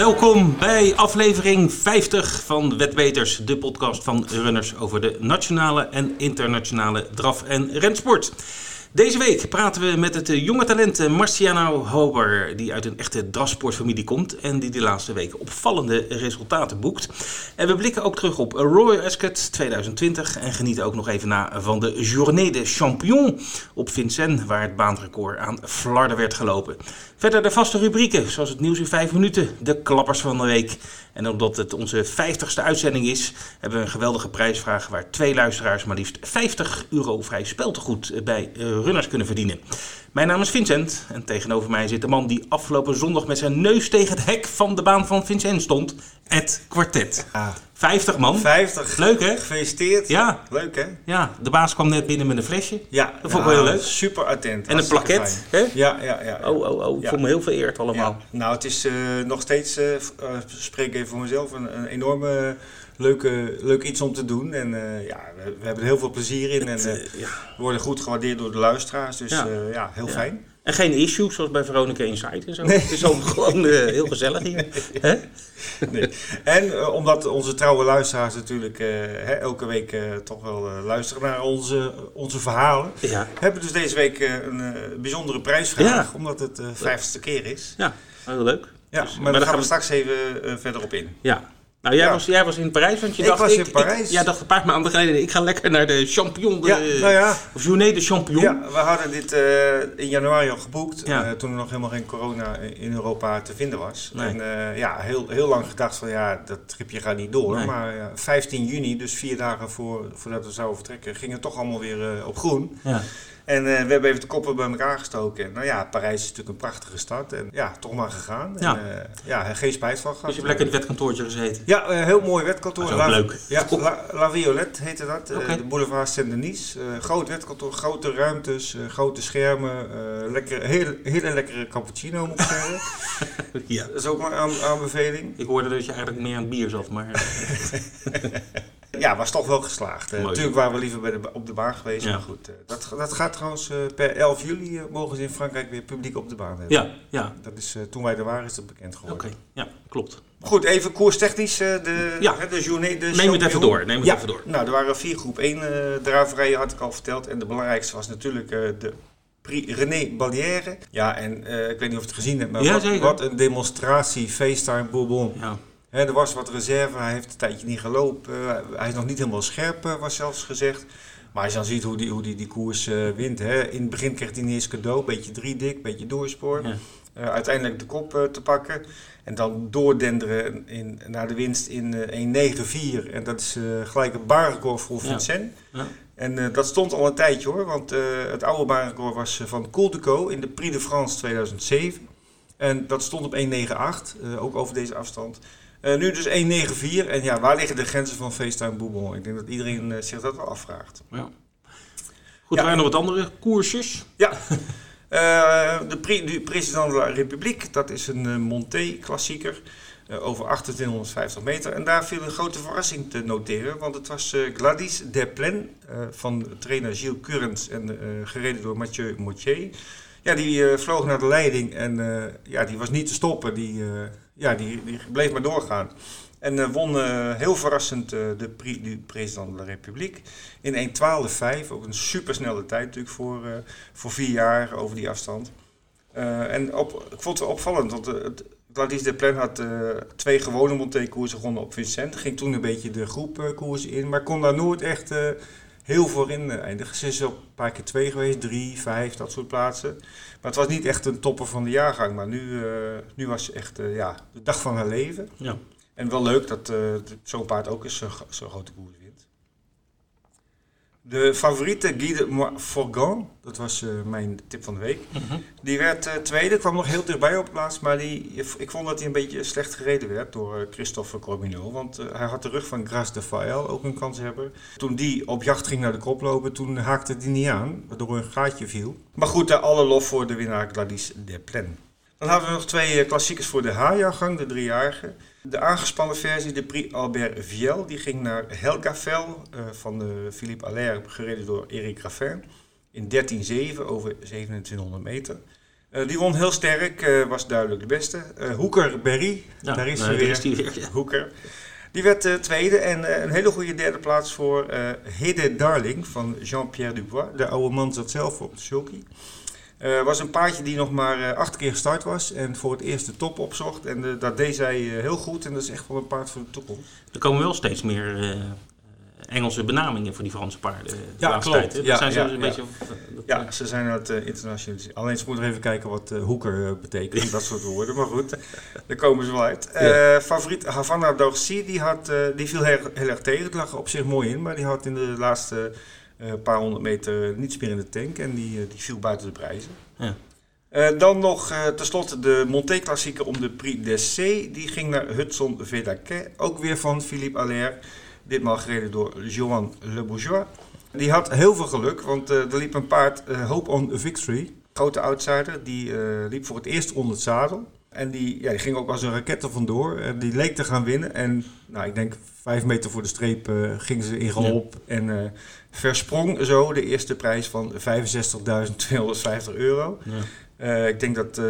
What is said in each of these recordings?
Welkom bij aflevering 50 van Wetbeters, de podcast van runners over de nationale en internationale draf- en rensport. Deze week praten we met het jonge talent Marciano Hober, die uit een echte drafsportfamilie komt en die de laatste weken opvallende resultaten boekt. En we blikken ook terug op Royal Ascot 2020 en genieten ook nog even na van de Journée des Champions op Vincennes, waar het baanrecord aan Flarden werd gelopen. Verder de vaste rubrieken, zoals het nieuws in 5 minuten, de klappers van de week. En omdat het onze 50ste uitzending is, hebben we een geweldige prijsvraag waar twee luisteraars maar liefst 50 euro vrij speltegoed bij eh, runners kunnen verdienen. Mijn naam is Vincent en tegenover mij zit de man die afgelopen zondag met zijn neus tegen het hek van de baan van Vincent stond, Ed Quartet. Ah, 50 man. 50. Leuk hè? Gefeliciteerd. Ja. Leuk hè? Ja, de baas kwam net binnen met een flesje. Ja. Dat vond ik wel heel leuk. Super attent. En een plakket. Hè? Ja, ja, ja. Oh, oh, oh. Ik Ja. voel me heel vereerd allemaal. Ja. Nou, het is eh, nog steeds, eh, spreek even voor mezelf, een, een enorme leuke, leuk iets om te doen. En ja, we, we hebben er heel veel plezier in. En Het, ja. we worden goed gewaardeerd door de luisteraars. Dus Ja. heel fijn. En geen issues zoals bij Veronica Insight en zo. Het is ook gewoon eh, heel gezellig hier. Hè? Nee. En eh, omdat onze trouwe luisteraars natuurlijk eh, hè, elke week toch wel luisteren naar onze, onze verhalen. Ja. hebben we dus deze week een bijzondere prijsvraag, Ja. omdat het de vijftigste keer is. Ja, heel leuk. Ja, Dus, maar, dan daar gaan gaan we straks even verder op in. Ja. Nou, jij, Ja. was, jij was in Parijs, want je Ik dacht... was in Parijs. jij dacht een paar maanden geleden, ik ga lekker naar de Champion. De, Ja, nou ja. Of Journée de Champion. Ja, we hadden dit eh, in januari al geboekt, Ja. eh, toen er nog helemaal geen corona in Europa te vinden was. Nee. En eh, ja, heel, heel lang gedacht van ja, dat tripje gaat niet door. Nee. Maar ja, 15 juni, dus vier dagen voor, voordat we zouden vertrekken, ging het toch allemaal weer op groen. Ja. En eh, we hebben even de koppen bij elkaar gestoken. En, nou ja, Parijs is natuurlijk een prachtige stad. En ja, toch maar gegaan. Ja. En, eh, ja, geen spijt van gehad. Dus je hebt lekker in het wetkantoortje gezeten. Ja, een heel mooi wetkantoor. La, leuk. Ja, La, La Violette heette dat. eh, Oké. de boulevard Saint-Denis. Eh, groot wetkantoor, grote ruimtes, eh, grote schermen. eh lekker, hele, hele lekkere cappuccino moet ik zeggen. Ja. dat is ook maar een aan, aanbeveling. Ik hoorde dat je eigenlijk meer aan het bier zat, maar... Ja, was toch wel geslaagd. Eh, Mooi. natuurlijk waren we liever bij de, op de baan geweest. Ja. Maar goed, eh, dat, dat gaat trouwens eh, per 11 juli mogen ze in Frankrijk weer publiek op de baan hebben. Ja, ja. Dat is, toen wij er waren is dat bekend Oké, geworden. ja, klopt. Goed, even koerstechnisch. de, Ja. hè, de journée de Neem het even door, neem het ja. even door. Nou, er waren vier groep 1 eh draverijen, had ik al verteld. En de belangrijkste was natuurlijk de Prix René Ballière. Ja, en ik weet niet of je het gezien hebt, maar Ja, wat, zeker. wat een demonstratie, FaceTime Bourbon. Ja. Er was wat reserve, hij heeft een tijdje niet gelopen. Hij is nog niet helemaal scherp, eh, was zelfs gezegd. Maar als je dan ziet hoe die, hoe die, die koers eh, wint. Hè. In het begin kreeg hij niet eens cadeau, beetje drie dik, beetje doorspoor. Ja. Eh, uiteindelijk de kop te pakken. En dan doordenderen in, naar de winst in eh 1.9.4. En dat is gelijk een baanrecord voor. Vincent. Ja. En dat stond al een tijdje hoor. Want het oude baanrecord was van Couldeco in de Prix de France 2007. En dat stond op 1.98, eh, ook over deze afstand. Eh, nu dus 1.94. En ja, waar liggen de grenzen van FaceTime Bourbon? Ik denk dat iedereen eh, zich dat wel afvraagt. ja. Goed, Ja. er waren nog wat andere koersjes. Ja, Eh, de Prix du Président de la République, dat is een Monté-klassieker over 2850 meter. En daar viel een grote verrassing te noteren, want het was Gladys Desplein eh, van trainer Gilles Currens en gereden door Mathieu Moutier. Ja, die vloog naar de leiding en ja, die was niet te stoppen. Die, ja, die, die bleef maar doorgaan. En eh, won eh, heel verrassend eh, de Prix du Président de la République in 1.12.5. Ook een supersnelle tijd natuurlijk voor, voor vier jaar over die afstand. En op, ik vond het opvallend, want uh, Gladys de Plan had twee gewone Monté-koersen gewonnen op Vincent. Ging toen een beetje de groepkoersen in, maar kon daar nooit echt heel voorin eh, eindigen. Ze is op een paar keer twee geweest, drie, vijf, dat soort plaatsen. Maar het was niet echt een topper van de jaargang. Maar nu, eh, nu was ze echt eh, ja, de dag van haar leven. Ja. En wel leuk dat eh, zo'n paard ook eens zo'n zo'n grote koers wint. De favoriete Guy de Forgan, dat was uh, mijn tip van de week. Mhm. Die werd uh, tweede, kwam nog heel dichtbij op plaats. Maar die, ik vond dat hij een beetje slecht gereden werd door uh, Christophe Corminot. Want uh, hij had de rug van Gras de Fael, ook een kanshebber. Toen die op jacht ging naar de kop lopen, toen haakte die niet aan. Waardoor een gaatje viel. Maar goed, alle lof voor de winnaar Gladys Desplein. Dan hadden we nog twee klassiekers voor de H-jaargang, de driejarige. De aangespannen versie, de Prix Albert Viel, die ging naar Helgavel uh, van de Philippe Allaire, gereden door Eric Raffin. In 13.7 over 2700 meter. Eh, die won heel sterk, eh, was duidelijk de beste. Eh Hoeker Berry, Ja, daar is hij weer. is die weer. ja. Hoeker. Die werd eh, tweede en eh, een hele goede derde plaats voor eh Hede Darling van Jean-Pierre Dubois. De oude man zat zelf op de sulky. Eh was een paardje die nog maar eh, acht keer gestart was en voor het eerst de top opzocht. En eh, dat deed zij heel goed en dat is echt wel een paard voor de toekomst. Er komen wel steeds meer Engelse benamingen voor die Franse paarden. de Ja, klopt. tijd. Ja, zijn ze ja, een ja. beetje... Ja, ze zijn het uh, internationaliseren. Alleen ze moeten even kijken wat hoeker eh, betekent, dat soort woorden. Maar goed, daar komen ze wel uit. Favoriet Havana Dorsi, die, had, die viel heel, heel erg tegen. Het lag op zich mooi in, maar die had in de laatste eh, paar honderd meter niets meer in de tank. En die, eh, die viel buiten de prijzen. Ja. Eh, dan nog tenslotte de Monté-klassieker om de Prix d'Essai. Die ging naar Hudson Vedaquet, ook weer van Philippe Allaire. Ditmaal gereden door Johan Le Bourgeois. Die had heel veel geluk, want er liep een paard, Hope on Victory, grote outsider. Die liep voor het eerst onder het zadel. En die, ja, die ging ook als een raket er vandoor. En die leek te gaan winnen. En nou, ik denk vijf meter voor de streep eh, ging ze in galop. En eh, versprong zo de eerste prijs van 65.250 euro. ja. Eh, ik denk dat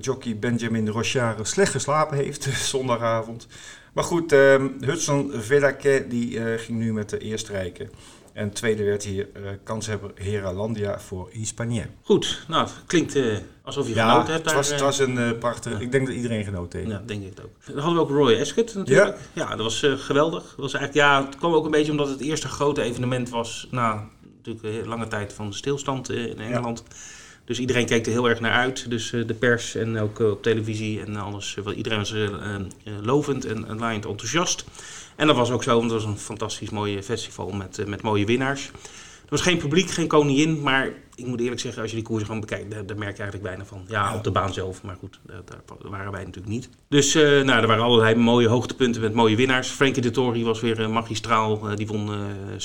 jockey Benjamin Rochard slecht geslapen heeft zondagavond. Maar goed, ehm, Hudson Vedaquet die ging nu met de eerste rijken. En tweede werd hier eh kanshebber Heralandia voor Hispania. Goed, nou, het klinkt eh, alsof je Ja, genoten hebt het was, daar. het eh. was een eh, prachtig... ja. Ik denk dat iedereen genoten heeft. Ja, denk ik het ook. Dan hadden we ook Roy Ascot natuurlijk. Ja, dat was geweldig. Dat was eigenlijk, ja, het kwam ook een beetje omdat het eerste grote evenement was na natuurlijk een lange tijd van stilstand in Engeland. Dus iedereen keek er heel erg naar uit. Dus de pers en ook op televisie en alles. iedereen was lovend en, en laaiend enthousiast. En dat was ook zo, want het was een fantastisch mooi festival met, eh, met mooie winnaars. Er was geen publiek, geen koningin, maar ik moet eerlijk zeggen, als je die koers gewoon bekijkt, daar, daar merk je eigenlijk weinig van. Ja, op de baan zelf, maar goed, daar, daar waren wij natuurlijk niet. Dus eh, nou, er waren allerlei mooie hoogtepunten met mooie winnaars. Frankie de Tory was weer eh, magistraal, die won.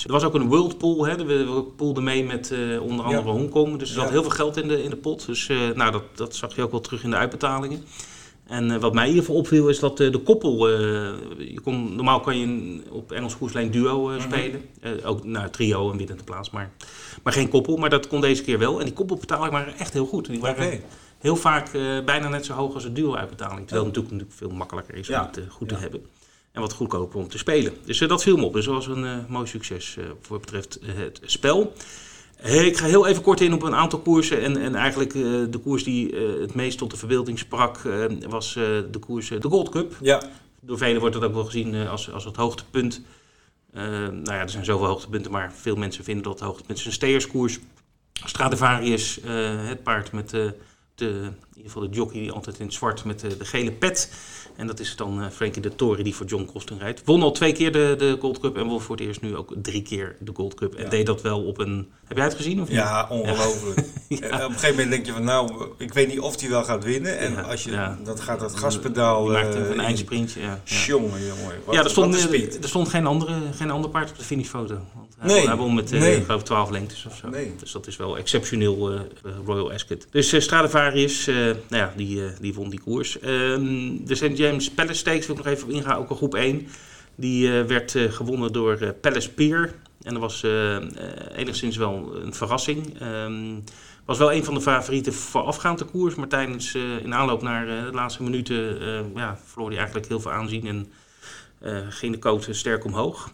er was ook een World Pool, hè, we, poolden mee met onder andere Hongkong. Dus er zat Ja. heel veel geld in de, in de pot. Dus nou, dat, dat zag je ook wel terug in de uitbetalingen. En eh, wat mij in ieder geval opviel is dat eh, de koppel, eh, je kon, normaal kan je op Engels koerslijn duo eh, spelen. Ook nou, trio en winnende plaats, maar, maar geen koppel. Maar dat kon deze keer wel. En die koppelbetalingen waren echt heel goed. Die waren heel vaak bijna net zo hoog als de duo-uitbetaling. Terwijl het natuurlijk, natuurlijk veel makkelijker is Ja. om het goed Ja. te hebben. En wat goedkoper om te spelen. Dus dat viel me op. Dus dat was een mooi succes voor wat betreft het spel. Eh, Ik ga heel even kort in op een aantal koersen. En, en eigenlijk eh, de koers die eh, het meest tot de verbeelding sprak, was de koers de Gold Cup. Ja, Door velen wordt dat ook wel gezien als, als het hoogtepunt. Nou ja, er zijn zoveel hoogtepunten, maar veel mensen vinden dat het hoogtepunt is een steerskoers. Stradivarius, het paard met de, in ieder geval de jockey die altijd in het zwart met de gele pet. En dat is dan eh, Frankie de Tory die voor John Costin rijdt. Won al twee keer de, de Gold Cup en won voor het eerst nu ook drie keer de Gold Cup. En Ja. deed dat wel op een... Heb jij het gezien of niet? ja ongelooflijk. Ja. Op een gegeven moment denk je van nou, ik weet niet of hij wel gaat winnen. En Ja, als je, dat gaat dat gaspedaal... Die maakte eh, een in- eindsprintje, ja. Jongen, jongen. Wat, ja, er stond, er stond geen, andere, geen ander paard op de finishfoto. Want hij, Nee, hij won met eh, nee. ik geloof 12 lengtes of zo. Nee. Dus dat is wel exceptioneel, Royal Ascot. Dus eh, Stradivarius, nou ja, die, die won die koers. Ehm, de St. James Palace Stakes wil ik nog even op ingaan, ook een groep 1. Die eh, werd eh, gewonnen door eh, Palace Pier. En dat was enigszins wel een verrassing. Ehm was wel een van de favorieten voorafgaand de koers. Maar tijdens, in aanloop naar de laatste minuten ja, verloor hij eigenlijk heel veel aanzien. En ging de coat sterk omhoog.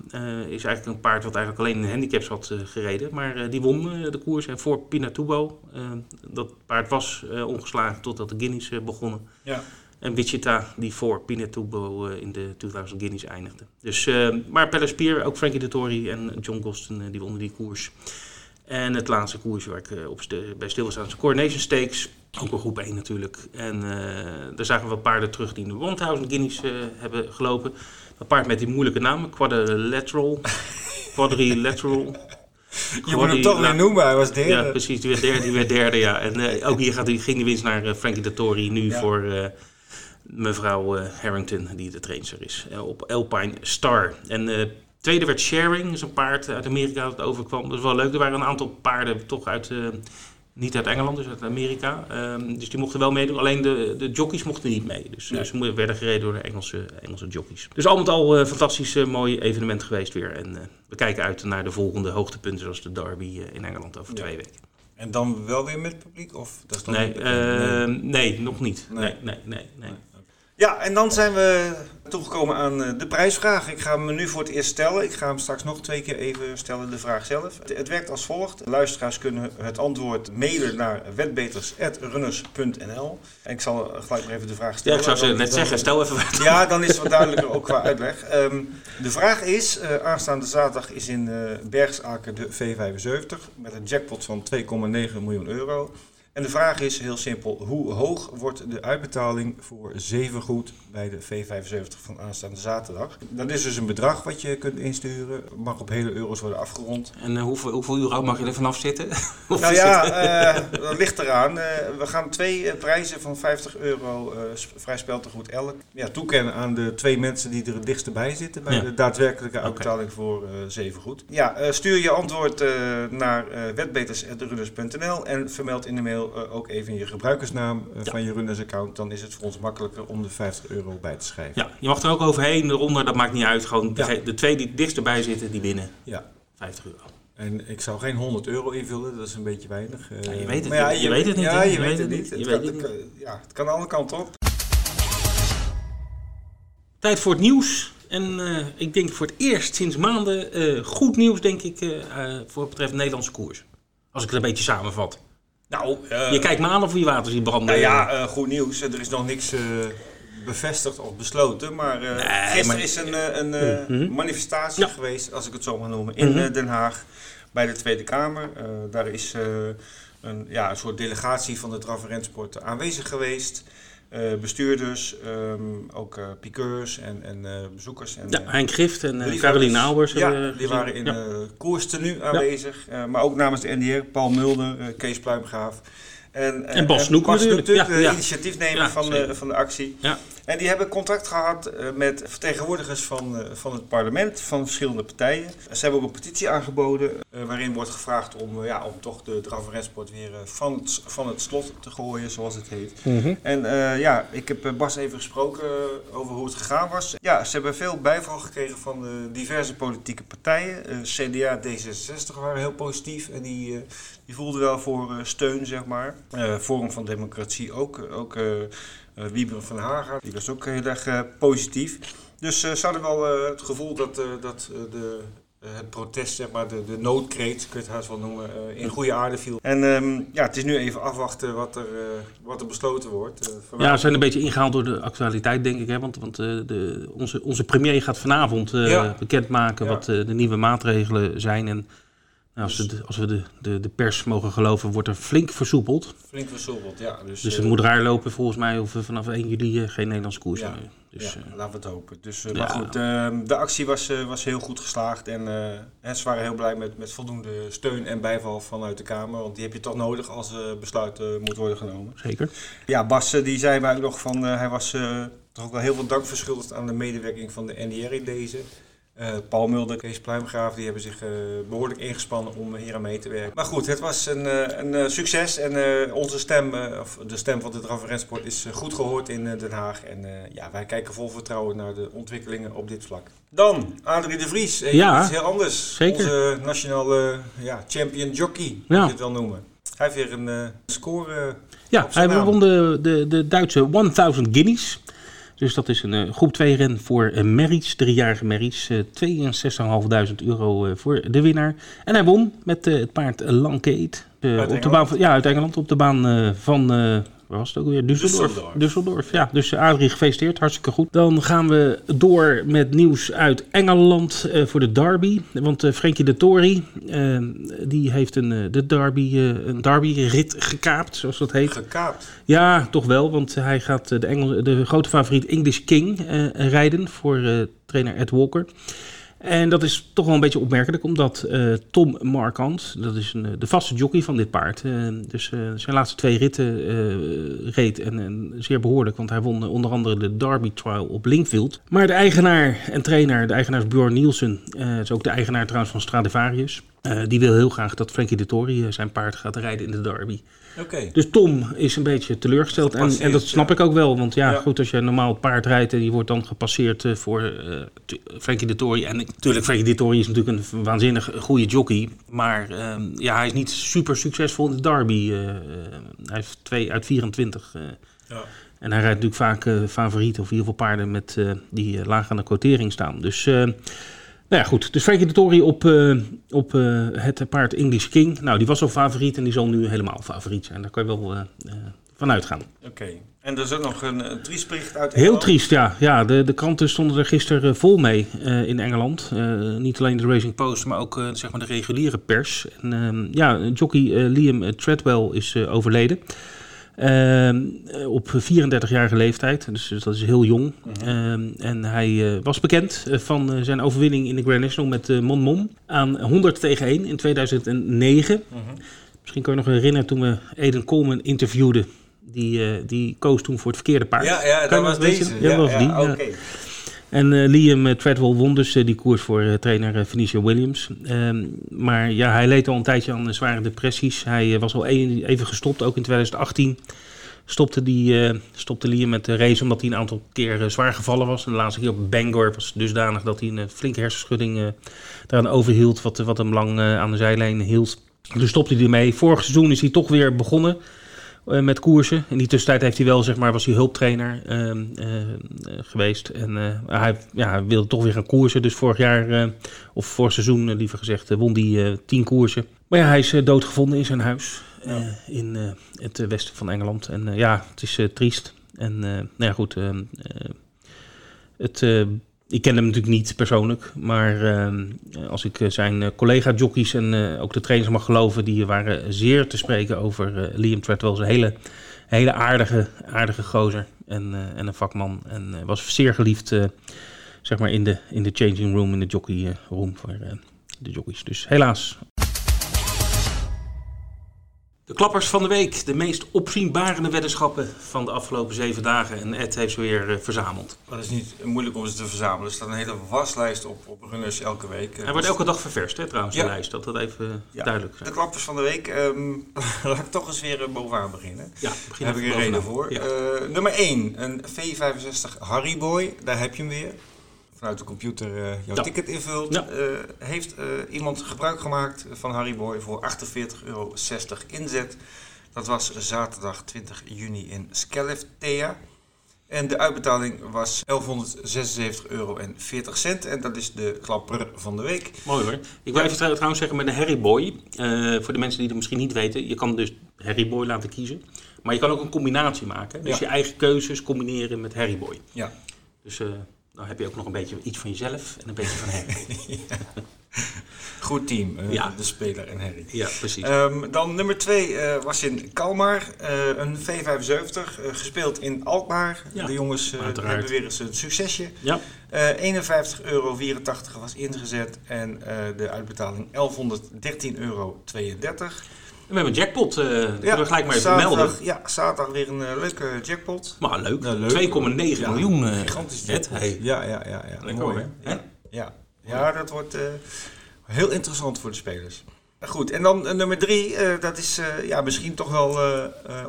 Is eigenlijk een paard wat eigenlijk alleen in handicaps had gereden. Maar die won de koers. En voor Pinatubo, dat paard was ongeslagen totdat de Guineas eh, begonnen. Ja. En Wichita, die voor Pinatubo eh, in de 2000 Guineas eindigde. Dus, eh, maar Palace Pier, ook Frankie Dettori en John Goston, eh, die wonnen die koers. En het laatste koers waar ik op bij stil was aan de Coronation Stakes. Ook een groep 1 natuurlijk. En daar zagen we wat paarden terug die in de 1000 Guineas hebben gelopen. Dat paard met die moeilijke naam, Quadrilateral. Quadrilateral. Je moet hem toch weer noemen, hij was derde. Ja, precies. Die werd derde. Die werd derde ja. En ook hier gaat, die- ging de winst naar Frankie Dettori. Nu Ja. voor mevrouw eh, Harrington, die de trainster is. eh, op Alpine Star. En eh, tweede werd Sharing. Dat is een paard uit Amerika dat overkwam. Dat is wel leuk. Er waren een aantal paarden toch uit... niet uit Engeland, dus uit Amerika. Ehm, dus die mochten wel meedoen. Alleen de, de jockeys mochten niet mee. Dus Nee. ze werden gereden door de Engelse, Engelse jockeys. Dus al met al een fantastisch mooi evenement geweest weer. En we kijken uit naar de volgende hoogtepunten, zoals de Derby in Engeland over Ja. twee weken. En dan wel weer met publiek? Of dat is nog Nee, niet bekend? eh, nee, nog niet. Nee. Nee, nee, nee. Ja, en dan zijn we toegekomen aan eh, de prijsvraag. Ik ga hem nu voor het eerst stellen. Ik ga hem straks nog twee keer even stellen, de vraag zelf. Het, werkt als volgt. Luisteraars kunnen het antwoord mailen naar wetbeters.runners.nl. En ik zal gelijk maar even de vraag Ja, stellen. ik zou ze net dan- zeggen, stel even wat. Ja, dan is het wat duidelijker ook qua uitleg. Ehm, de vraag is, eh, aanstaande zaterdag is in eh Bergsaker de V75 met een jackpot van 2,9 miljoen euro. En de vraag is heel simpel, hoe hoog wordt de uitbetaling voor zevengoed bij de V75 van aanstaande zaterdag? Dat is dus een bedrag wat je kunt insturen, mag op hele euro's worden afgerond. En eh, hoeveel, hoeveel euro mag je er vanaf zitten? Nou ja, eh, dat ligt eraan. Eh, we gaan twee prijzen van 50 euro vrij speltegoed elk ja, toekennen aan de twee mensen die er het dichtst bij zitten bij Ja. de daadwerkelijke uitbetaling voor eh zevengoed. Ja, stuur je antwoord naar wetbeters.runners.nl en vermeld in de mail eh, ook even je gebruikersnaam eh, Ja. van je Runners account. Dan is het voor ons makkelijker om de 50 euro bij te schrijven. ja, je mag er ook overheen, eronder, dat maakt niet uit. Gewoon Ja. de, de twee die dichtst erbij zitten, die winnen Ja. 50 euro. En ik zou geen 100 euro invullen, dat is een beetje weinig. Eh, Ja, je weet het maar niet. Je weet het niet, Ja, je, weet het niet. Je Het weet kan- het niet. kan- Ja, het kan alle kanten op. Tijd voor het nieuws. En eh, ik denk voor het eerst sinds maanden eh, goed nieuws, denk ik, eh, eh, voor wat betreft Nederlandse koers. Als ik het een beetje samenvat. Nou, eh, Je kijkt me aan of je water ziet branden. Nou ja, eh, goed nieuws. Er is nog niks eh, bevestigd of besloten. Maar Nee, gisteren maar- is een, een Mhm. manifestatie Ja. geweest, als ik het zo mag noemen, in Mhm. eh, Den Haag bij de Tweede Kamer. Daar is een, ja, een soort delegatie van de draf- en rensport aanwezig geweest. Eh, bestuurders, ehm, ook piqueurs en, en eh, bezoekers. En, Ja, Henk Gift en uh. Caroline Auwers. Ja, die waren in Ja. koerstenu aanwezig. Maar ook namens de NDR, Paul Mulder, Kees Pluimgraaf. En, En Bas Snoek Bas natuurlijk. Snoek, de initiatiefnemer van, de, van de actie. Ja. En die hebben contact gehad eh, met vertegenwoordigers van, eh, van het parlement, van verschillende partijen. Ze hebben ook een petitie aangeboden eh, waarin wordt gevraagd om, ja, om toch de rensport weer van, het, van het slot te gooien, zoals het heet. Mhm. En ja, ik heb Bas even gesproken over hoe het gegaan was. Ja, ze hebben veel bijval gekregen van de diverse politieke partijen. CDA, D66 waren heel positief en die, eh, die voelden wel voor steun, zeg maar. Forum van Democratie ook. ook eh Wieberen van Haga, die was ook heel erg eh, positief. Dus eh, ze hadden wel het gevoel dat, dat de, het protest, zeg maar, de, de noodkreet, kun je het haast wel noemen, in goede aarde viel. En ehm, ja, het is nu even afwachten wat er, wat er besloten wordt. Ja, we zijn een beetje ingehaald door de actualiteit, denk ik. Hè? Want, want de, onze, onze premier gaat vanavond Ja. bekendmaken Ja. wat de nieuwe maatregelen zijn. En nou, als, we de, als we de, de, de pers mogen geloven, wordt er flink versoepeld. Flink versoepeld, ja. Dus, Dus eh, het moet raar lopen volgens mij of we vanaf 1 juli eh, geen Nederlandse koers Ja. meer. Dus, ja, eh, laten we het hopen. Dus, eh, ja. Maar goed, ehm, de actie was, eh, was heel goed geslaagd. En eh, hè, ze waren heel blij met, met voldoende steun en bijval vanuit de Kamer. Want die heb je toch nodig als besluit eh, moet worden genomen. zeker. Ja, Bas eh, die zei mij ook nog van... eh, hij was eh, toch ook wel heel veel dank verschuldigd aan de medewerking van de NDR in deze. Eh, Paul Mulder, Kees Pluimgraaf, die hebben zich eh, behoorlijk ingespannen om hier aan mee te werken. Maar goed, het was een, eh, een succes en onze stem, of de stem van de Draf en Rensport, is goed gehoord in Den Haag. En ja, wij kijken vol vertrouwen naar de ontwikkelingen op dit vlak. Dan, Adrie de Vries, Ja, iets heel anders. zeker. Onze nationale ja, champion jockey, moet Ja. je het wel noemen. Hij heeft weer een score... Ja, hij won de, de, de Duitse 1000 Guineas. Dus dat is een eh, groep 2 ren voor uh, Merries, driejarige Merries. eh 62.500 euro eh, voor de winnaar. En hij won met het paard Lankate. op de baan van, ja, uit Engeland. Op de baan van, waar was het ook weer? Düsseldorf. Düsseldorf. Düsseldorf, ja. Dus eh, Adrie, gefeliciteerd. Hartstikke goed. Dan gaan we door met nieuws uit Engeland eh, voor de derby. Want eh Frankie de Tory, die heeft een, de derby, een derby-rit gekaapt, zoals dat heet. Gekaapt. Ja, toch wel, want hij gaat de, Engel, de grote favoriet English King rijden voor trainer Ed Walker. En dat is toch wel een beetje opmerkelijk, omdat eh, Tom Markant, dat is een, eh, de vaste jockey van dit paard, eh, dus zijn laatste twee ritten reed en, en zeer behoorlijk, want hij won onder andere de Derby Trial op Linkfield. Maar de eigenaar en trainer, de eigenaar is Bjorn Nielsen, is ook de eigenaar trouwens van Stradivarius. Die wil heel graag dat Frankie de Tory zijn paard gaat rijden in de derby. Dus Tom is een beetje teleurgesteld. En, en dat snap ja. ik ook wel. Want ja, Ja. goed, als je een normaal paard rijdt en die wordt dan gepasseerd eh, voor t- Frankie de Tory. En natuurlijk, Frankie de Tory is natuurlijk een waanzinnig goede jockey. Maar ehm, ja, hij is niet super succesvol in de derby. eh, hij heeft twee uit 24. eh, Ja. en hij rijdt natuurlijk vaak favorieten of in ieder geval paarden met, die laag aan de quotering staan. Dus, nou ja, goed. Dus Frankie de Tory op, eh, op eh, het paard English King. Nou, die was al favoriet en die zal nu helemaal favoriet zijn. Daar kan je wel eh, van uitgaan. Oké. En er is ook nog een, een triest bericht uit Heel Engeland. triest, ja. ja de, de kranten stonden er gisteren vol mee in Engeland. Niet alleen de Racing Post, maar ook zeg maar de reguliere pers. En, ehm, ja, jockey Liam Treadwell is overleden. Ehm, eh, op 34-jarige leeftijd, dus, dus dat is heel jong. Ehm, en hij eh, was bekend eh, van zijn overwinning in de Grand National met Mon Mon aan 100 tegen 1 in 2009. Mhm. Misschien kan je nog herinneren toen we Eden Coleman interviewden. Die, die koos toen voor het verkeerde paard. Ja, ja, dat was deze. Ja, was die, ja. Oké. En eh, Liam eh, Treadwell won dus eh, die koers voor trainer Venetia Williams. Ehm, maar ja, hij leed al een tijdje aan zware depressies. Hij was al een- even gestopt, ook in 2018. Stopte, die, stopte Liam met de race omdat hij een aantal keer zwaar gevallen was. De laatste keer op Bangor was dusdanig dat hij een flinke hersenschudding daaraan overhield. Wat, wat hem lang aan de zijlijn hield. Dus stopte hij ermee. Vorig seizoen is hij toch weer begonnen met koersen. In die tussentijd heeft hij wel, zeg maar, was hij hulptrainer ehm, eh, eh, geweest. En eh, hij, ja, wilde toch weer gaan koersen. Dus vorig jaar, eh, of vorig seizoen eh, liever gezegd, eh, won hij eh, tien koersen. Maar ja, hij is eh, doodgevonden in zijn huis eh, in eh, het eh, westen van Engeland. En eh, ja, het is eh, triest. En eh, nou ja, goed, ehm, eh, het... ik ken hem natuurlijk niet persoonlijk, maar ehm, als ik eh, zijn eh, collega-jockeys en eh, ook de trainers mag geloven, die waren zeer te spreken over eh, Liam Treadwell. Een hele, hele aardige, aardige gozer en, en een vakman. En was zeer geliefd zeg maar in de, in de changing room, in de jockey room voor de jockeys. Dus helaas. De klappers van de week, de meest opzienbarende weddenschappen van de afgelopen zeven dagen. En Ed heeft ze weer eh, verzameld. Dat is niet moeilijk om ze te verzamelen. Er staat een hele waslijst op, op runners elke week. Hij wordt elke dag ververst, hè, trouwens, Ja. de lijst. Dat dat even eh, Ja. duidelijk De zijn. klappers van de week. ehm, laat ik toch eens weer eh, bovenaan beginnen. Ja, begin Daar heb ik een reden voor. Ja. Nummer 1, een V65 Harry Boy. Daar heb je hem weer. Vanuit de computer eh, jouw Ja. ticket invult. Ja. Eh, heeft eh, iemand gebruik gemaakt van Harry Boy voor 48,60 euro inzet. Dat was zaterdag 20 juni in Skellefteå. En de uitbetaling was 1176,40 euro. En dat is de klapper van de week. Mooi hoor. Ik wil even trouw- trouwens zeggen met de Harry Boy. eh, voor de mensen die het misschien niet weten. Je kan dus Harry Boy laten kiezen. Maar je kan ook een combinatie maken. Dus Ja. je eigen keuzes combineren met Harry Boy. Ja. Dus dan heb je ook nog een beetje iets van jezelf en een beetje van Harry. Goed team, eh, Ja. de speler en Harry. ja, precies. Ehm, dan nummer 2 was in Kalmar, eh, een V75, eh, gespeeld in Alkmaar. Ja, de jongens eh, hebben weer eens een succesje. ja. Eh 51,84 euro was ingezet en eh, de uitbetaling 1113,32 euro. En we hebben een jackpot. dat kunnen we gelijk maar even zaterdag, melden. Ja, zaterdag weer een eh, leuke jackpot. Maar leuk. Ja, leuk. 2,9 Ja, miljoen. eh, Gigantisch jackpot. Hey. Ja, ja, ja. ja. Lekker hoor. hè? Ja, ja. ja, dat wordt heel interessant voor de spelers. Goed, en dan nummer drie, dat is ja, misschien toch wel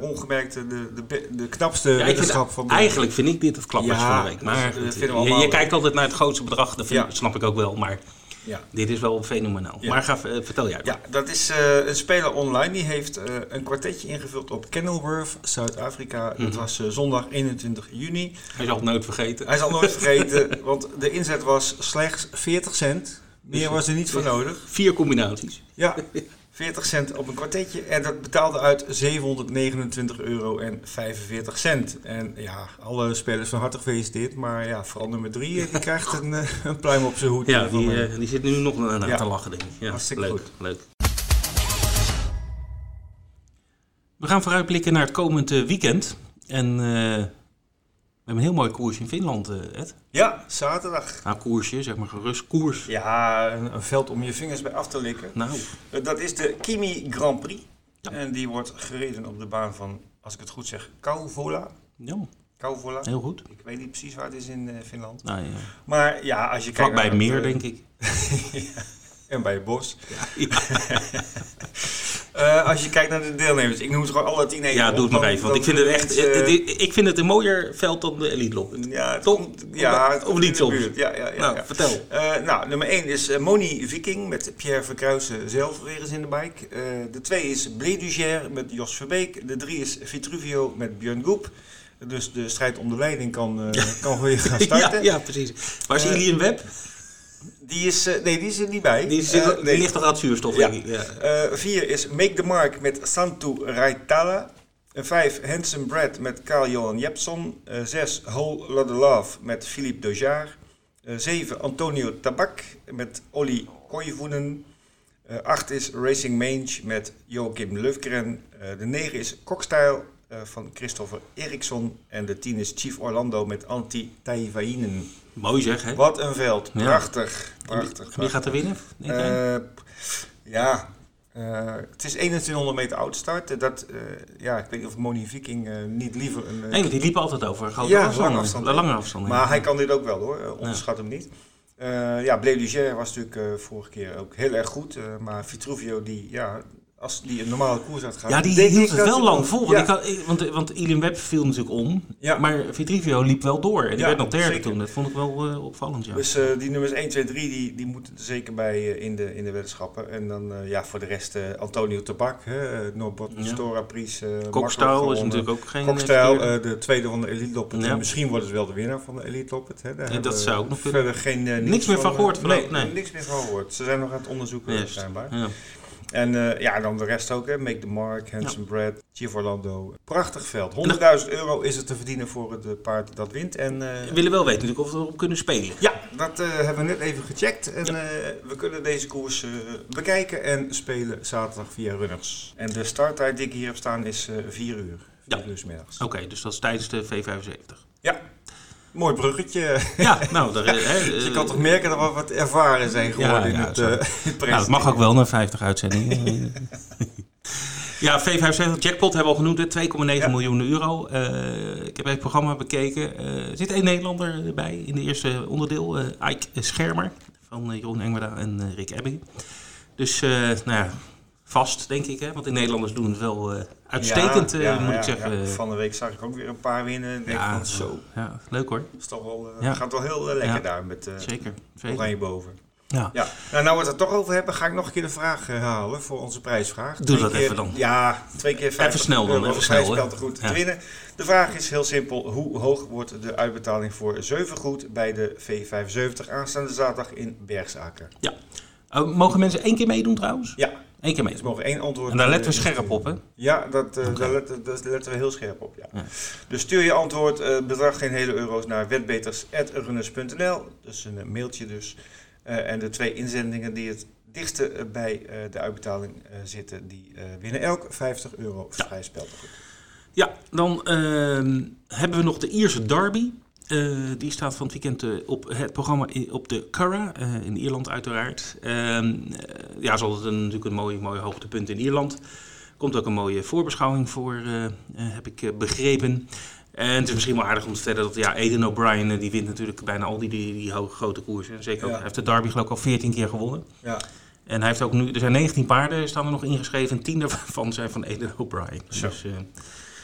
ongemerkt de, de, de knapste Ja, wetenschap van de... eigenlijk vind ik dit het klappers Ja, van de week. Maar dat je, kijkt altijd naar het grootste bedrag. Dat vind- Ja. snap ik ook wel. Maar Ja. dit is wel fenomenaal. Ja. Maar ga, eh, vertel jij. Ja, dat is eh, een speler online. Die heeft eh, een kwartetje ingevuld op Kenilworth, Zuid-Afrika. Dat Mhm. was zondag 21 juni. Hij zal het nooit vergeten. Hij zal nooit vergeten, want de inzet was slechts 40 cent. Meer was er niet voor nodig. Vier combinaties. Ja, 40 cent op een kwartetje. En dat betaalde uit 729 euro en 45 cent. En ja, alle spelers van harte gefeliciteerd. Maar ja, vooral nummer 3, die krijgt een, eh, een pluim op zijn hoed. Ja, eh, die, eh, die zit nu nog naar Ja. te lachen, denk ik. Ja, Hartstikke leuk, goed. leuk. We gaan vooruitblikken naar het komend eh, weekend. En eh, we hebben een heel mooi koers in Finland, eh, Ed. ja, zaterdag. Nou, koersje, zeg maar gerust koers. Ja, een, een veld om je vingers bij af te likken. Nou, Eh, Dat is de Kimi Grand Prix. Ja. En die wordt gereden op de baan van, als ik het goed zeg, Kauvola. ja, Kauvola. heel goed. Ik weet niet precies waar het is in eh, Finland. Nou, ja. Maar ja, als je kijkt Vlakbij naar meer, denk ik. En bij Bos. Ja, Eh, als je kijkt naar de deelnemers, ik noem ze gewoon alle tien even. ja doe het maar even. Want ik vind het echt. het- ik vind het een mooier veld dan de Elite Lock. Ja, Toch? ja, Of niet soms? Ja, ja, ja, nou, ja. vertel. Eh, nou, nummer 1 is eh, Moni Viking met Pierre Verkruijsen zelf weer eens in de bike. Eh, de 2 is Blé Duger met Jos Verbeek. De 3 is Vitruvio met Björn Goep. Dus de strijd om de leiding kan, eh, kan weer gaan Ja, starten. ja, precies. Waar is Eh, Ilian Web? Die is, eh, nee, die is er niet bij. Die, zit, Eh, die ligt toch aan het zuurstof, Ja. denk ik. Ja. Eh, vier is Make the Mark met Santu Raitala. En vijf Handsome Brad met Carl-Johan Jepson. Zes Whole Lotta Love met Philippe. Eh, zeven Antonio Tabak met Olli Koivunen. Eh, acht is Racing Mange met Joachim Löfgren. De negen is Cockstyle van Christopher Eriksson. En de tien is Chief Orlando met Antti Taivainen. Mooi zeg, hè? Wat een veld. Ja. Prachtig. Prachtig. Wie gaat er winnen? Eh, ja, eh, het is 2100 meter oudstart. Eh, Dat, ja, ik weet niet of Moni Viking niet liever een... nee, die liepen altijd over grote Ja, afstanden. lange afstand. Lange afstanden. maar ja. hij kan dit ook wel hoor, onderschat hem niet. Ja, Blé Duger was natuurlijk vorige keer ook heel erg goed. maar Vitruvio, die, ja, als die een normale koers had gaan... Ja, die hield het wel lang vol. Want, Ja, ik had, ik- want, want Ilian Web viel natuurlijk om. Ja. Maar Vitrivio liep wel door. En die Ja, werd nog derde zeker. toen. Dat vond ik wel eh, opvallend, ja. Dus eh, die nummers 1, 2, 3, die, die moeten er zeker bij eh, in, de, in de weddenschappen. En dan ja, voor de rest Antonio Tabak, hè, Norbert. Stora Pries. Kokstijl is natuurlijk ook geen... Kokstijl, de tweede van de Elite Loppet. Misschien worden ze wel de winnaar van de Elite Loppet. Hè. Daar dat zou ook nog kunnen. Verder geen, Niks meer van gehoord eh, Nee, nee. niks meer van gehoord. Ze zijn nog aan het onderzoeken schijnbaar. En eh, ja, dan de rest ook. Hè. Make the Mark, Handsome Brad, Chief Orlando. Prachtig veld. Nou. 100.000 euro is het te verdienen voor het eh, paard dat wint. En, eh, We willen wel weten natuurlijk of we erop kunnen spelen. ja, dat hebben we net even gecheckt. En we kunnen deze koers bekijken en spelen zaterdag via Runners. En de starttijd die ik hier heb staan is eh 4 uur. 4 Ja. uur middags. Oké, dus dat is tijdens de V75. Ja, mooi bruggetje. Ja, nou, daar, je eh, kan toch merken dat we wat ervaren zijn geworden in het, eh, het nou, dat mag ook wel naar 50 uitzendingen. ja, V75 jackpot hebben we al genoemd, hè, 2,9 Ja. miljoen euro. Eh, ik heb even het programma bekeken. Er zit één Nederlander erbij in de eerste onderdeel. eh Ike Schermer van Jeroen Engwerda en Rick Ebbing. Dus, nou ja, vast denk ik. Hè, want de Nederlanders doen het wel eh, uitstekend, Ja, eh, ja, moet ja, ik zeggen. ja. Van de week zag ik ook weer een paar winnen. Denk ja, van zo, ja, leuk hoor. is toch wel, eh, Ja. gaat wel heel lekker Ja. daar met Zeker. zeker. oranje boven. Ja. Ja, nou, nou we het er toch over hebben, ga ik nog een keer de vraag eh, halen voor onze prijsvraag. Doe Twee dat keer- even dan. Ja, twee keer 50 snel dan, even snel, hè. goed Ja. te winnen. De vraag is heel simpel, hoe hoog wordt de uitbetaling voor zeuvengoed bij de V75 aanstaande zaterdag in Bergsaken? Oh, mogen mensen één keer meedoen trouwens? Ja, Eén keer ze meedoen. mogen één antwoord... En daar letten we eh, scherp op, hè? Ja, dat, eh, Oké. daar, letten, daar letten we heel scherp op. Ja. Ja. Dus stuur je antwoord, eh, bedrag geen hele euro's, naar wetbeters.runners.nl. Dus een eh, mailtje dus. Eh, en de twee inzendingen die het dichtste eh, bij eh, de uitbetaling eh, zitten, die eh, winnen elk 50 euro vrij speltegoed. Ja, dan ehm, hebben we nog de Ierse Derby. Eh, die staat van het weekend eh, op het programma op de Curragh, eh, in Ierland uiteraard. Ehm, eh, ja, is altijd een, natuurlijk een mooi, mooi hoogtepunt in Ierland. Komt ook een mooie voorbeschouwing voor, heb ik begrepen. En het is misschien wel aardig om te vertellen dat ja, Aiden O'Brien, die wint natuurlijk bijna al die, die, die hoge grote koersen. Zeker ook, Ja. hij heeft de Derby geloof ik al 14 keer gewonnen. Ja, En hij heeft ook nu, er zijn 19 paarden staan er nog ingeschreven. En 10 daarvan zijn van Aiden O'Brien. Dus eh,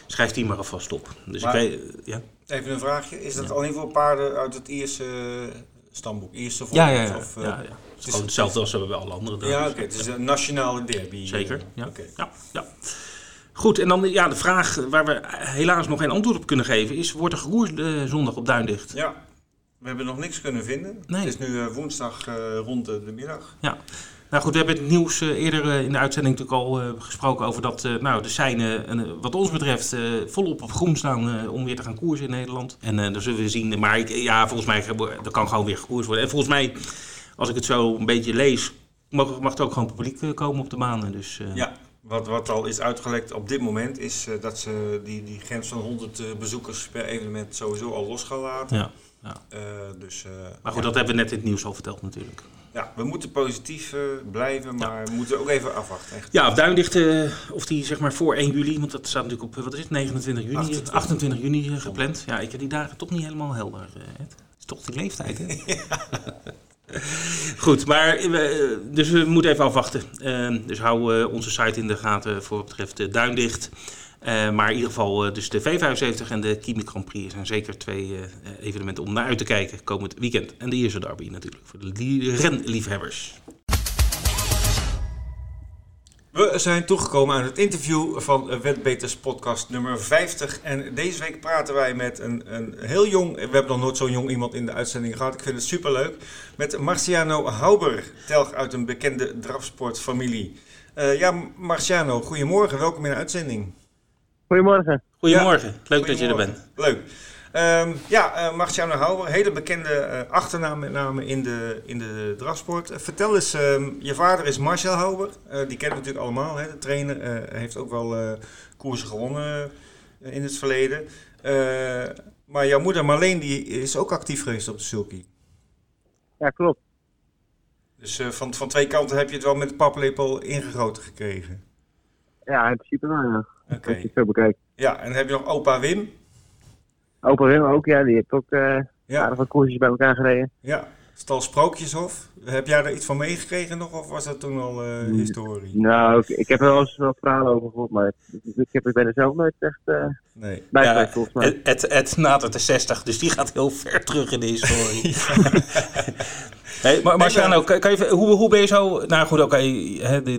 schrijf die maar alvast op. Dus Maar- ik weet, ja. Even een vraagje. Is dat Ja. alleen voor paarden uit het Ierse eh, stamboek? Ierse Ja, ja, volk? ja. Of, eh, ja, ja. Het is- gewoon hetzelfde als we bij alle andere ja, dagen. oké. Het is een nationale derby. Zeker, ja. Oké. ja, ja. Goed, en dan ja, de vraag waar we helaas nog geen antwoord op kunnen geven is... wordt er geroerd eh, zondag op Duindicht? Ja, we hebben nog niks kunnen vinden. Nee. Het is nu woensdag rond de, de middag. Nou goed, we hebben het nieuws eh, eerder eh, in de uitzending natuurlijk al eh, gesproken over dat nou, de seinen, wat ons betreft, volop op groen staan om weer te gaan koersen in Nederland. En dan zullen we zien. Maar ik, ja, volgens mij er kan gewoon weer gekoerst worden. En volgens mij, als ik het zo een beetje lees, mag, mag er ook gewoon publiek komen op de banen. Dus Ja, wat, wat al is uitgelekt op dit moment is dat ze die, die grens van 100 eh, bezoekers per evenement sowieso al los gaan laten. ja. Eh, dus, Maar goed, ja. dat hebben we net in het nieuws al verteld natuurlijk. Ja, we moeten positief eh, blijven, maar we moeten ook even afwachten. Echt. Ja, of Duindicht, eh, of die zeg maar voor 1 juli, want dat staat natuurlijk op, eh, wat is het, 29 juni, 28. 28, juni gepland. Ja, ik heb die dagen toch niet helemaal helder. Het is toch die leeftijd, hè? Goed, maar dus we moeten even afwachten. Uh, dus hou onze site in de gaten voor wat betreft de Duindicht. Uh, maar in ieder geval, dus de V75 en de Kimi Grand Prix zijn zeker twee evenementen om naar uit te kijken komend weekend. En de Ierse Derby natuurlijk, voor de renliefhebbers. We zijn toegekomen aan het interview van Wetbeters podcast nummer 50. En deze week praten wij met een, een heel jong, we hebben nog nooit zo'n jong iemand in de uitzending gehad. Ik vind het superleuk. Met Marciano Hauber, telg uit een bekende drafsportfamilie. Ja, Marciano, goedemorgen. Welkom in de uitzending. Goedemorgen. Goedemorgen. Ja, Leuk dat je er bent. Leuk. Um, ja, uh, Marciano Houwer, hele bekende uh, achternaam met name in de, in de drafsport. Uh, vertel eens, um, je vader is Marcel Houwer, die kennen we natuurlijk allemaal. Hè? De trainer heeft ook wel koersen gewonnen in het verleden. maar jouw moeder Marleen die is ook actief geweest op de sulky. Ja, klopt. Dus van, van twee kanten heb je het wel met de paplepel ingegoten gekregen? Ja, in principe wel, ja. Oké. Okay. Zo bekijkt. Ja, en heb je nog opa Wim? Opa Wim ook, ja. Die heeft ook uh, ja. aardig wat koersjes bij elkaar gereden. Ja. Stal Sprookjeshof. Heb jij er iets van meegekregen nog, of was dat toen al uh, historie? Nou, ik, ik, heb er wel eens wat verhalen over gehoord, maar ik, heb, ik ben er zelf nooit echt uh, nee. bij ja, volgens mij. Het, het nadert de 60, dus die gaat heel ver terug in de historie. Hey, maar Marciano, kan, kan je, hoe, hoe ben je zo... Nou goed, oké, okay, de, de,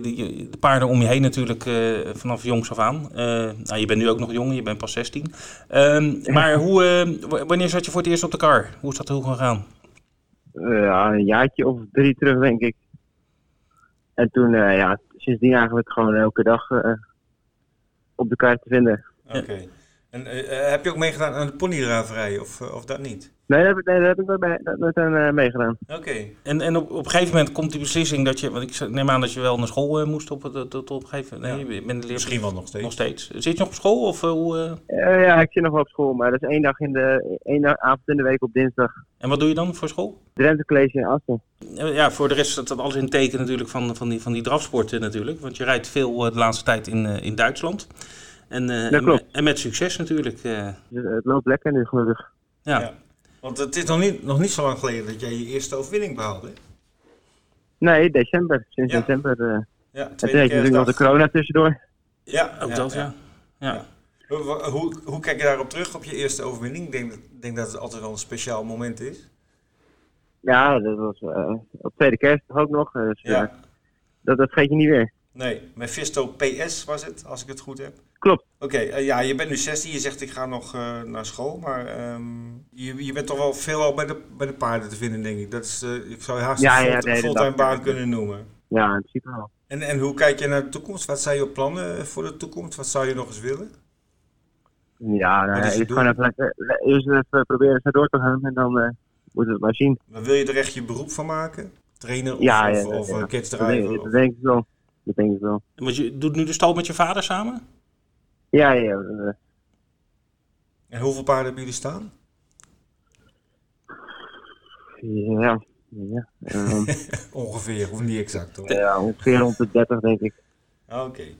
de, paarden om je heen natuurlijk uh, vanaf jongs af aan. Uh, nou, je bent nu ook nog jong, je bent pas 16. Um, maar hoe, uh, wanneer zat je voor het eerst op de kar? Hoe is dat hoe gegaan? Ja, een jaartje of drie terug, denk ik. En toen, ja, sindsdien eigenlijk gewoon elke dag op de kaart te vinden. Oké. En heb je ook meegedaan aan de ponyraverij of, of dat niet? Nee, daar heb, nee, heb ik nooit, bij, uh, meegedaan. Oké. En, en op, op een gegeven moment komt die beslissing dat je... Want ik neem aan dat je wel naar school uh, moest op, tot, tot op een gegeven moment. Nee, ja. je bent de Misschien wel nog steeds. Nog steeds. Zit je nog op school? Of, uh, hoe, ja, ik zit nog wel op school. Maar dat is één dag in de... één avond in de week op dinsdag. En wat doe je dan voor school? Drenthe College in Assen. Ja, voor de rest staat dat alles in teken natuurlijk van, van, die, van die drafsporten natuurlijk. Want je rijdt veel de laatste tijd in, in Duitsland. En, en, en, met succes natuurlijk. Het loopt lekker nu gelukkig. ja. ja. Want het is nog niet, nog niet zo lang geleden dat jij je eerste overwinning behaalde. Nee, december. Sinds december. Uh, ja, en toen je natuurlijk nog de corona tussendoor. Ja, ook dat, ja. ja. Hoe, hoe, hoe, kijk je daarop terug, op je eerste overwinning? Ik denk, denk dat het altijd wel een speciaal moment is. Ja, dat was uh, op tweede kerst ook nog. Dus, ja. Uh, dat, dat vergeet je niet weer. Nee, Mephisto PS was het, als ik het goed heb. Klopt. Oké, uh, ja, je bent nu 16, je zegt ik ga nog uh, naar school, maar um, je, je bent toch wel veelal bij de, bij de paarden te vinden, denk ik. Dat is, uh, ik zou je haast ja, een ja, nee, fulltime baan kunnen noemen. Ja, in principe wel. En, en hoe kijk je naar de toekomst? Wat zijn je plannen voor de toekomst? Wat zou je nog eens willen? Ja, nou, eerst gewoon even, eerst even proberen door te gaan en dan moeten we het maar zien. Maar wil je er echt je beroep van maken? Trainer of, ja, of, of ja, kids driver? Dat denk ik wel. Dat denk ik wel. Want je doet nu de stal met je vader samen? Ja, ja. En hoeveel paarden hebben jullie staan? Ja, ja. Um, ongeveer, of niet exact hoor. Ja, ongeveer rond de 30 denk ik. Oké. Okay.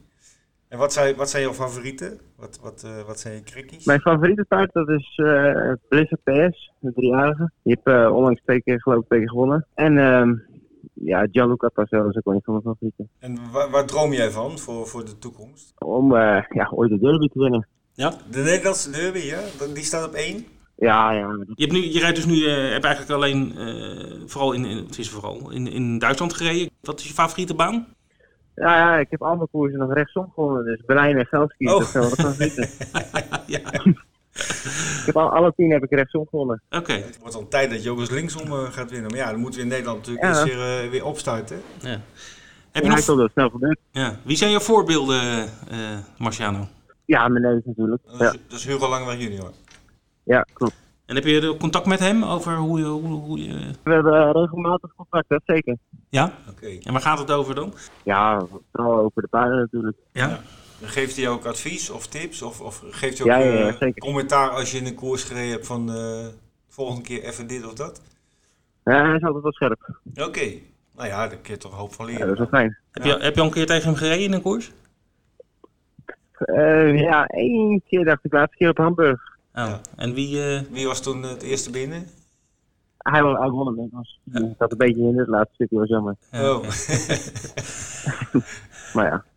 En wat zijn, wat zijn jouw favorieten? Wat, wat, uh, wat zijn je krikkies? Mijn favoriete paard dat is uh, Blizzard PS, de driejarige. Die heeft uh, onlangs twee keer geloof ik twee keer gewonnen. En um, ja, Gianluca Pacello is ook een van mijn favorieten. En waar, waar, droom jij van voor, voor de toekomst? Om uh, ja, ooit de derby te winnen. Ja? De Nederlandse derby, ja? Die staat op één? Ja, ja. Je, hebt nu, je rijdt dus nu, uh, heb eigenlijk alleen, uh, vooral in, in, het is vooral in, in Duitsland gereden. Wat is je favoriete baan? Ja, ja, ik heb andere koersen nog rechtsom gewonnen. Dus Berlijn en Gelski, oh. dat zijn wel de favorieten. ja. heb al, alle tien heb ik rechtsom gewonnen. Oké. Het wordt al tijd dat je ook eens linksom uh, gaat winnen. Maar ja, dan moeten we in Nederland natuurlijk ja. eens weer, uh, weer opstarten. Ja. Heb je nog... dat snel gebeurt. Ja. Wie zijn jouw voorbeelden, uh, Marciano? Ja, mijn neus natuurlijk. Dat is, ja. dat is Hugo Langweg junior. Ja, klopt. En heb je contact met hem over hoe je... Hoe, hoe je... We hebben regelmatig contact, dat zeker. Ja? Oké. Okay. En waar gaat het over dan? Ja, vooral over de paarden natuurlijk. Ja? Geeft hij ook advies of tips? Of, of geeft hij ook ja, ja, uh, commentaar als je in een koers gereden hebt van uh, volgende keer even dit of dat? Ja, hij is altijd wel scherp. Oké. Okay. Nou ja, daar kun je toch hoop van leren. Ja, dat is wel fijn. Heb, je, heb je al een keer tegen hem gereden in een koers? Uh, ja, één keer dacht ik, laatste keer op Hamburg. Oh. En wie, wie was toen het eerste binnen? Hij, hij won hem. Ik was, ik zat een beetje in het laatste stukje, was jammer. Oh. Maar ja, Eh,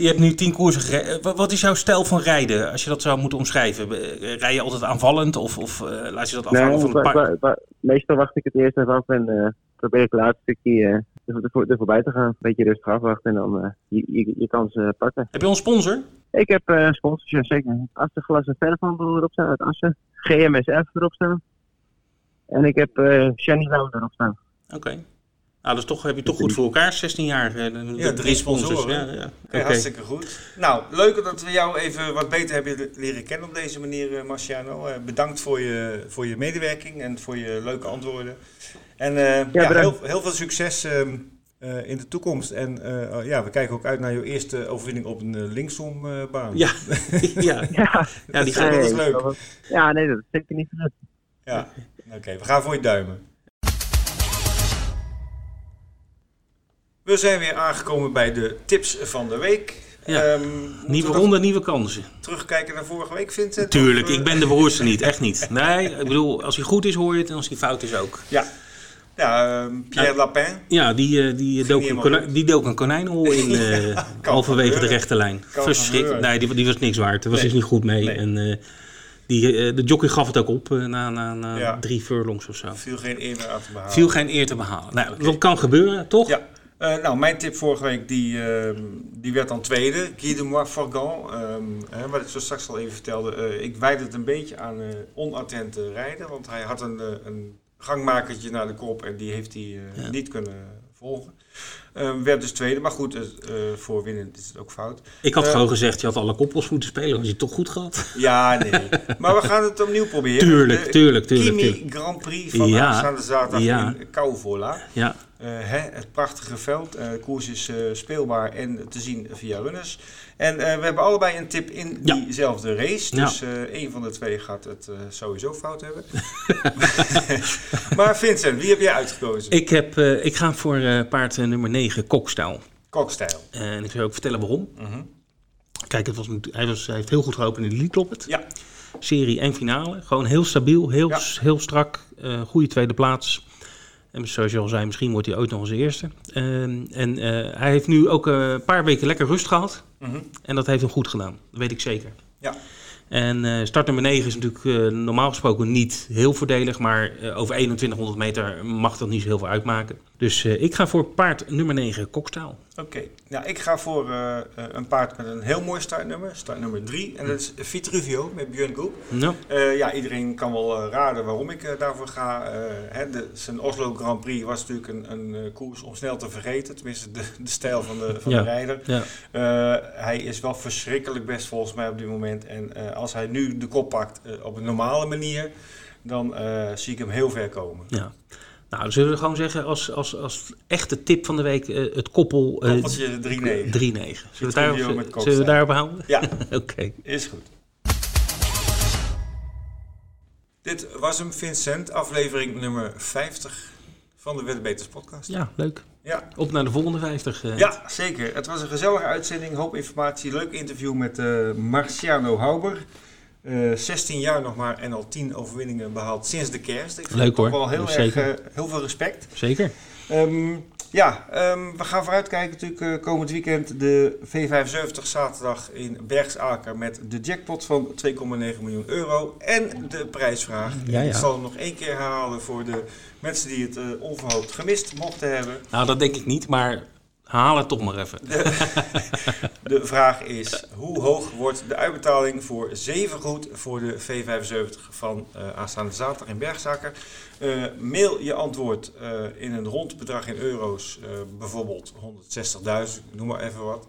je hebt nu tien koersen gereden. Eh, Wat, is jouw stijl van rijden, als je dat zou moeten omschrijven? Eh, Rij je altijd aanvallend of, of eh, laat je dat afhangen nee, van het wa- wa- meestal wacht ik het eerst even af en eh, probeer ik het laatste stukje eh, er, voorbij te gaan. Een beetje rustig afwachten en dan eh, je, je, je kans eh, pakken. Heb je een sponsor? Ik heb eh sponsors, ja zeker. Glas en Verfhandel erop staan uit Assen. GMSF erop staan. En ik heb eh Shani Lauw erop staan. Oké. Nou, dat is toch, heb je toch goed voor elkaar, 16 jaar. eh, de- Ja, drie sponsoren. Ja, ja. Ja, Oké. hartstikke goed. Nou, leuk dat we jou even wat beter hebben leren kennen op deze manier, eh, Marciano. Eh, bedankt voor je, voor je medewerking en voor je leuke antwoorden. En eh, ja, heel, heel veel succes ehm, eh, in de toekomst. En eh, oh, ja, we kijken ook uit naar jouw eerste overwinning op een uh, linksombaan. Ja, ja. Ja, ja, die Ja, gaat. dat is Nee, leuk. Ja, nee, dat is zeker niet verder. Ja, oké, we gaan voor je duimen. We zijn weer aangekomen bij de tips van de week. Ja. Ehm, Nieuwe ronde, nieuwe kansen. Terugkijken naar vorige week, Vincent? Tuurlijk, Of, eh, ik ben de beroerste niet, echt niet. Nee, ik bedoel, als hij goed is hoor je het en als hij fout is ook. Ja, ja ehm, Pierre Lapin. Ja, die, eh, die, dook, een konijn, die dook een konijnenhol in, eh, halverwege de rechte lijn. Verschrikkelijk. Nee, die, die was niks waard. Daar was Nee. dus niet goed mee. Nee. En eh, die, eh, de jockey gaf het ook op eh, na, na, na Ja. drie furlongs of zo. Viel geen eer meer aan te behalen. Viel geen eer te behalen. Nou, dat kan gebeuren, toch? Ja. Eh, nou, mijn tip vorige week, die, ehm, die werd dan tweede. Guy de Mois Forgan. ehm, hè, wat ik zo straks al even vertelde. eh, ik wijde het een beetje aan eh onattente rijden. Want hij had een, een gangmakertje naar de kop en die heeft hij Ja. niet kunnen volgen. Ehm, werd dus tweede, maar goed, voor winnen is het ook fout. Ik had gewoon gezegd, je had alle koppels moeten spelen. Had je het toch goed gehad? Ja, nee. maar we gaan het opnieuw proberen. Tuurlijk, tuurlijk, tuurlijk, Kimi tuurlijk. Grand Prix van Ja, aanstaande zaterdag ja. in Kouvola. Ja, hè, het prachtige veld. Eh, de koers is eh, speelbaar en te zien via runners. En eh, we hebben allebei een tip in Ja. diezelfde race. Dus eh één van de twee gaat het eh, sowieso fout hebben. maar Vincent, wie heb jij uitgekozen? ik, heb, eh, ik ga voor eh, paard eh, nummer 9, Kokstijl. Kokstijl. En ik zal je ook vertellen waarom. Mhm. Kijk, het was, een- hij, was, hij heeft heel goed gelopen in de Elite Loppet. Ja. Serie en finale. Gewoon heel stabiel, heel, Ja. heel strak. eh goede tweede plaats. En zoals je al zei, misschien wordt hij ooit nog eens eerste. Ehm, en eh, hij heeft nu ook een paar weken lekker rust gehad. Mhm. En dat heeft hem goed gedaan. Dat weet ik zeker. Ja. En eh, start nummer 9 is natuurlijk eh, normaal gesproken niet heel voordelig. Maar over 2100 meter mag dat niet zo heel veel uitmaken. Dus eh, ik ga voor paard nummer 9, Kokstaal. Oké, nou ik ga voor eh, eh, een paard met een heel mooi startnummer, startnummer 3. En dat is Vitruvio met Björn Goep. Nou, Eh, ja, iedereen kan wel raden waarom ik daarvoor ga. Hè, de, zijn Oslo Grand Prix was natuurlijk een, een koers om snel te vergeten. Tenminste, de, de stijl van de, van Ja. de rijder. ja. Hij is wel verschrikkelijk best volgens mij op dit moment. En als hij nu de kop pakt op een normale manier, dan zie ik hem heel ver komen. Ja. Nou, zullen we gewoon zeggen als, als, als echte tip van de week eh, het koppel eh, 3-9. Koppeltje 3-9. Zullen zullen we daarop houden? Ja, Oké. is goed. Dit was hem, Vincent. Aflevering nummer 50 van de Weddebeters podcast. Ja, leuk. Ja. Op naar de volgende 50. eh. Ja, zeker. Het was een gezellige uitzending, hoop informatie, leuk interview met eh, Marciano Hauber. Eh 16 jaar nog maar en al 10 overwinningen behaald sinds de kerst. Ik vind Leuk, hoor. wel heel erg, eh, heel veel respect. Zeker. Ehm, ja, ehm, we gaan vooruitkijken natuurlijk eh, komend weekend de V75 zaterdag in Bergsaker met de jackpot van 2,9 miljoen euro en de prijsvraag. Ja, ja. Ik zal hem nog één keer herhalen voor de mensen die het eh, onverhoopt gemist mochten hebben. Nou, dat denk ik niet, maar haal het toch maar even. De vraag is, hoe hoog wordt de uitbetaling voor zevengoed voor de V75 van eh, aanstaande zaterdag in Bergzaker? Eh, mail je antwoord eh, in een rond bedrag in euro's, bijvoorbeeld 160.000, noem maar even wat,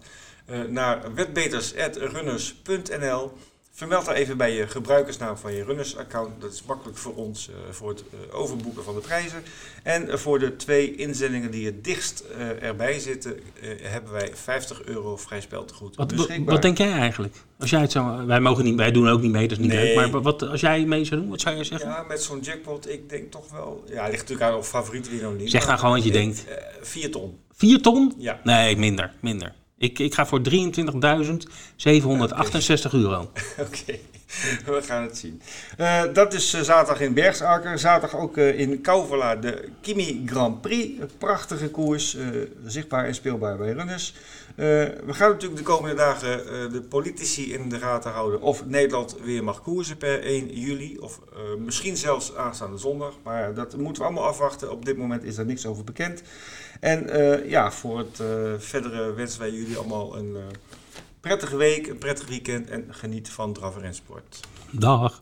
naar wetbeters.runners.nl. Vermeld daar even bij je gebruikersnaam van je runners-account. Dat is makkelijk voor ons eh, voor het eh, overboeken van de prijzen. En eh, voor de twee inzendingen die het dichtst erbij zitten, hebben wij 50 euro vrij speltegoed Wat, wat, beschikbaar. wat denk jij eigenlijk? Als jij het zou, wij, mogen niet, wij doen ook niet mee, dat is niet Nee. leuk. Maar wat, als jij mee zou doen, wat zou jij zeggen? Ja, met zo'n jackpot, ik denk toch wel... Ja, ligt natuurlijk aan of favorieten die nog niet. Zeg nou maar, gewoon wat je denkt. eh, Vier ton, Vier ton? ja. Nee, minder. minder. Ik, ik ga voor 23.768 euro. Oké. We gaan het zien. Uh, dat is uh, zaterdag in Bergsaker. Zaterdag ook uh, in Kouwela de Kimi Grand Prix. Een prachtige koers. zichtbaar en speelbaar bij runners. Eh, we gaan natuurlijk de komende dagen eh, de politici in de gaten houden of Nederland weer mag koersen per 1 juli. Of eh, misschien zelfs aanstaande zondag. Maar dat moeten we allemaal afwachten. Op dit moment is daar niks over bekend. En ja, voor het verdere wensen wij jullie allemaal een prettige week, een prettig weekend en geniet van Draf Sport. Dag.